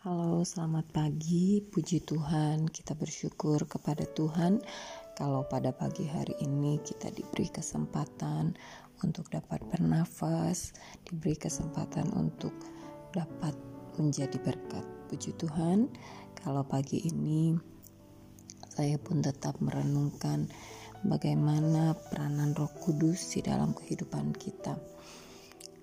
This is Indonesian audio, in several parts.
Halo, selamat pagi. Puji Tuhan, kita bersyukur kepada Tuhan kalau pada pagi hari ini kita diberi kesempatan untuk dapat bernafas, diberi kesempatan untuk dapat menjadi berkat. Puji Tuhan, kalau pagi ini saya pun tetap merenungkan bagaimana peranan Roh Kudus di dalam kehidupan kita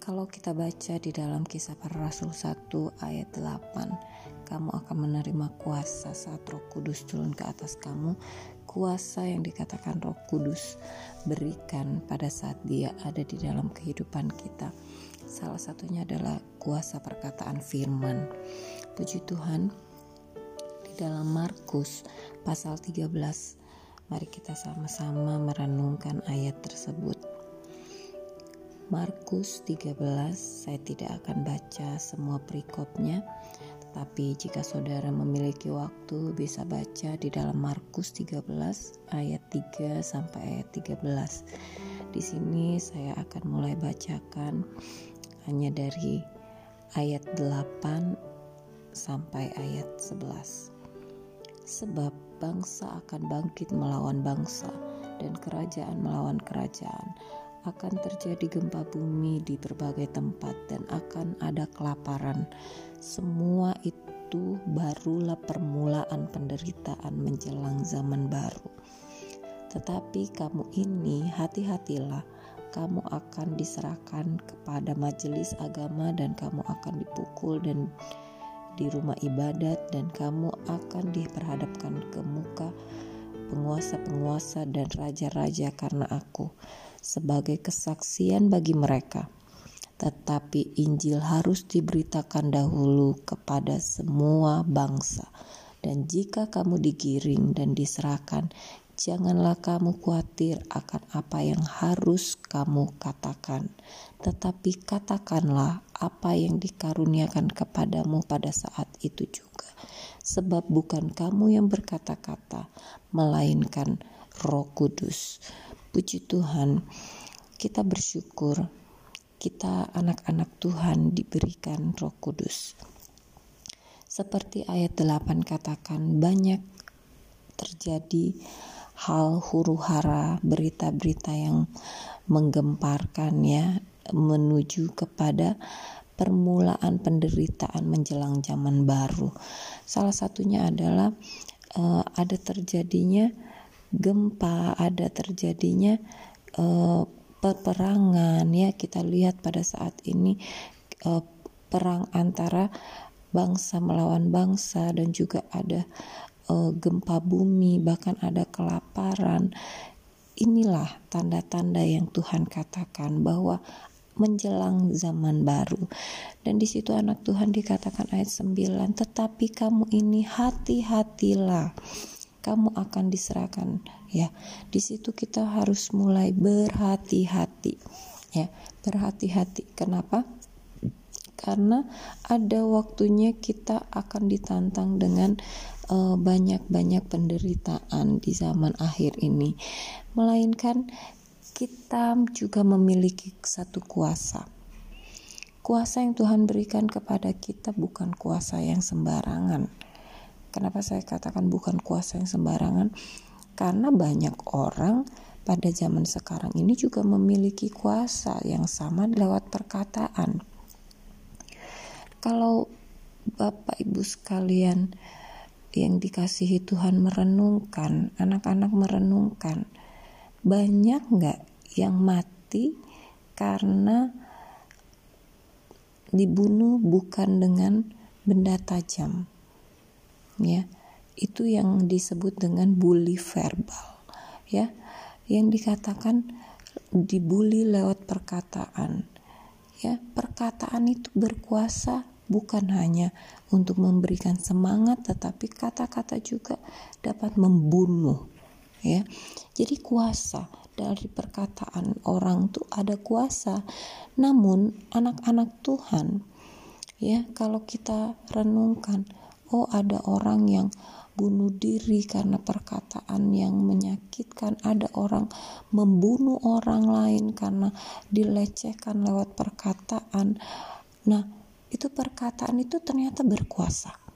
kalau kita baca di dalam kisah para rasul 1 ayat 8, kamu akan menerima kuasa saat roh kudus turun ke atas kamu. Kuasa yang dikatakan roh kudus berikan pada saat dia ada di dalam kehidupan kita. Salah satunya adalah kuasa perkataan firman. Puji Tuhan, di dalam Markus pasal 13, mari kita sama-sama merenungkan ayat tersebut. Markus 13 saya tidak akan baca semua perikopnya tetapi jika saudara memiliki waktu bisa baca di dalam Markus 13 ayat 3 sampai ayat 13 di sini saya akan mulai bacakan hanya dari ayat 8 sampai ayat 11 sebab bangsa akan bangkit melawan bangsa dan kerajaan melawan kerajaan akan terjadi gempa bumi di berbagai tempat dan akan ada kelaparan. Semua itu barulah permulaan penderitaan menjelang zaman baru. Tetapi kamu ini hati-hatilah, kamu akan diserahkan kepada majelis agama dan kamu akan dipukul dan di rumah ibadat dan kamu akan diperhadapkan ke muka penguasa-penguasa dan raja-raja karena aku sebagai kesaksian bagi mereka. Tetapi Injil harus diberitakan dahulu kepada semua bangsa. Dan jika kamu digiring dan diserahkan, janganlah kamu khawatir akan apa yang harus kamu katakan, tetapi katakanlah apa yang dikaruniakan kepadamu pada saat itu juga, sebab bukan kamu yang berkata-kata, melainkan Roh Kudus. Puji Tuhan, kita bersyukur kita anak-anak Tuhan diberikan Roh Kudus. Seperti ayat 8 katakan, banyak terjadi hal huru hara, berita-berita yang menggemparkan ya menuju kepada permulaan penderitaan menjelang zaman baru. Salah satunya adalah uh, ada terjadinya gempa, ada terjadinya uh, peperangan. Ya kita lihat pada saat ini uh, perang antara bangsa melawan bangsa dan juga ada uh, gempa bumi bahkan ada kelaparan. Inilah tanda-tanda yang Tuhan katakan bahwa menjelang zaman baru. Dan di situ anak Tuhan dikatakan ayat 9 tetapi kamu ini hati-hatilah kamu akan diserahkan ya. Di situ kita harus mulai berhati-hati ya. Berhati-hati. Kenapa? Karena ada waktunya kita akan ditantang dengan uh, banyak-banyak penderitaan di zaman akhir ini. Melainkan kita juga memiliki satu kuasa. Kuasa yang Tuhan berikan kepada kita bukan kuasa yang sembarangan Kenapa saya katakan bukan kuasa yang sembarangan? Karena banyak orang pada zaman sekarang ini juga memiliki kuasa yang sama lewat perkataan. Kalau Bapak Ibu sekalian yang dikasihi Tuhan merenungkan, anak-anak merenungkan, banyak nggak yang mati karena dibunuh bukan dengan benda tajam, ya itu yang disebut dengan bully verbal ya. Yang dikatakan dibully lewat perkataan ya. Perkataan itu berkuasa bukan hanya untuk memberikan semangat tetapi kata-kata juga dapat membunuh ya. Jadi kuasa dari perkataan orang tuh ada kuasa. Namun anak-anak Tuhan ya kalau kita renungkan oh ada orang yang bunuh diri karena perkataan yang menyakitkan, ada orang membunuh orang lain karena dilecehkan lewat perkataan. Nah, itu perkataan itu ternyata berkuasa.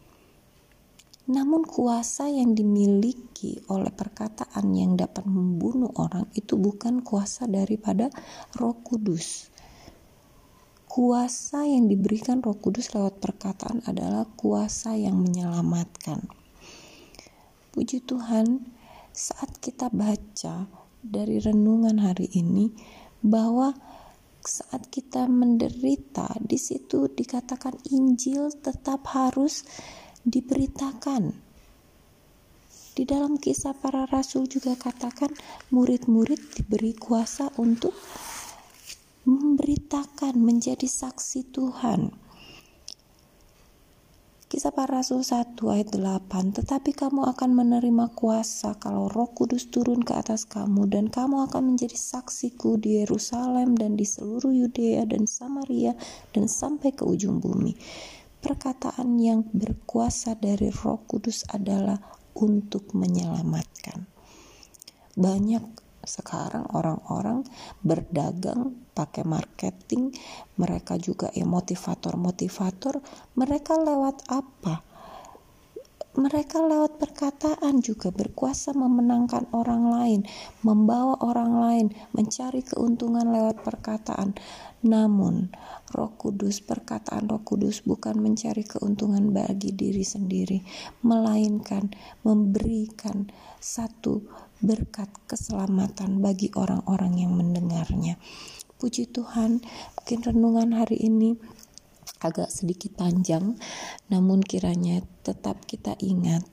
Namun kuasa yang dimiliki oleh perkataan yang dapat membunuh orang itu bukan kuasa daripada Roh Kudus. Kuasa yang diberikan Roh Kudus lewat perkataan adalah kuasa yang menyelamatkan. Puji Tuhan, saat kita baca dari renungan hari ini bahwa saat kita menderita di situ dikatakan Injil tetap harus diberitakan. Di dalam kisah para rasul juga katakan murid-murid diberi kuasa untuk memberitakan menjadi saksi Tuhan. Kisah para Rasul 1 ayat 8 Tetapi kamu akan menerima kuasa kalau roh kudus turun ke atas kamu Dan kamu akan menjadi saksiku di Yerusalem dan di seluruh Yudea dan Samaria dan sampai ke ujung bumi. Perkataan yang berkuasa dari roh kudus adalah untuk menyelamatkan. Banyak sekarang orang-orang berdagang pakai marketing mereka juga ya motivator-motivator mereka lewat apa mereka lewat perkataan juga berkuasa memenangkan orang lain, membawa orang lain, mencari keuntungan lewat perkataan. Namun, Roh Kudus, perkataan Roh Kudus bukan mencari keuntungan bagi diri sendiri, melainkan memberikan satu berkat keselamatan bagi orang-orang yang mendengarnya. Puji Tuhan, mungkin renungan hari ini agak sedikit panjang, namun kiranya tetap kita ingat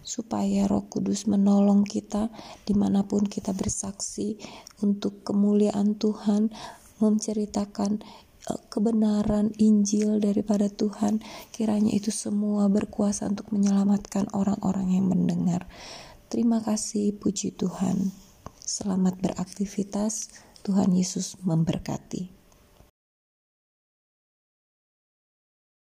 supaya Roh Kudus menolong kita di mana pun kita bersaksi untuk kemuliaan Tuhan, menceritakan eh, kebenaran Injil daripada Tuhan, kiranya itu semua berkuasa untuk menyelamatkan orang-orang yang mendengar. Terima kasih, puji Tuhan. Selamat beraktivitas. Tuhan Yesus memberkati.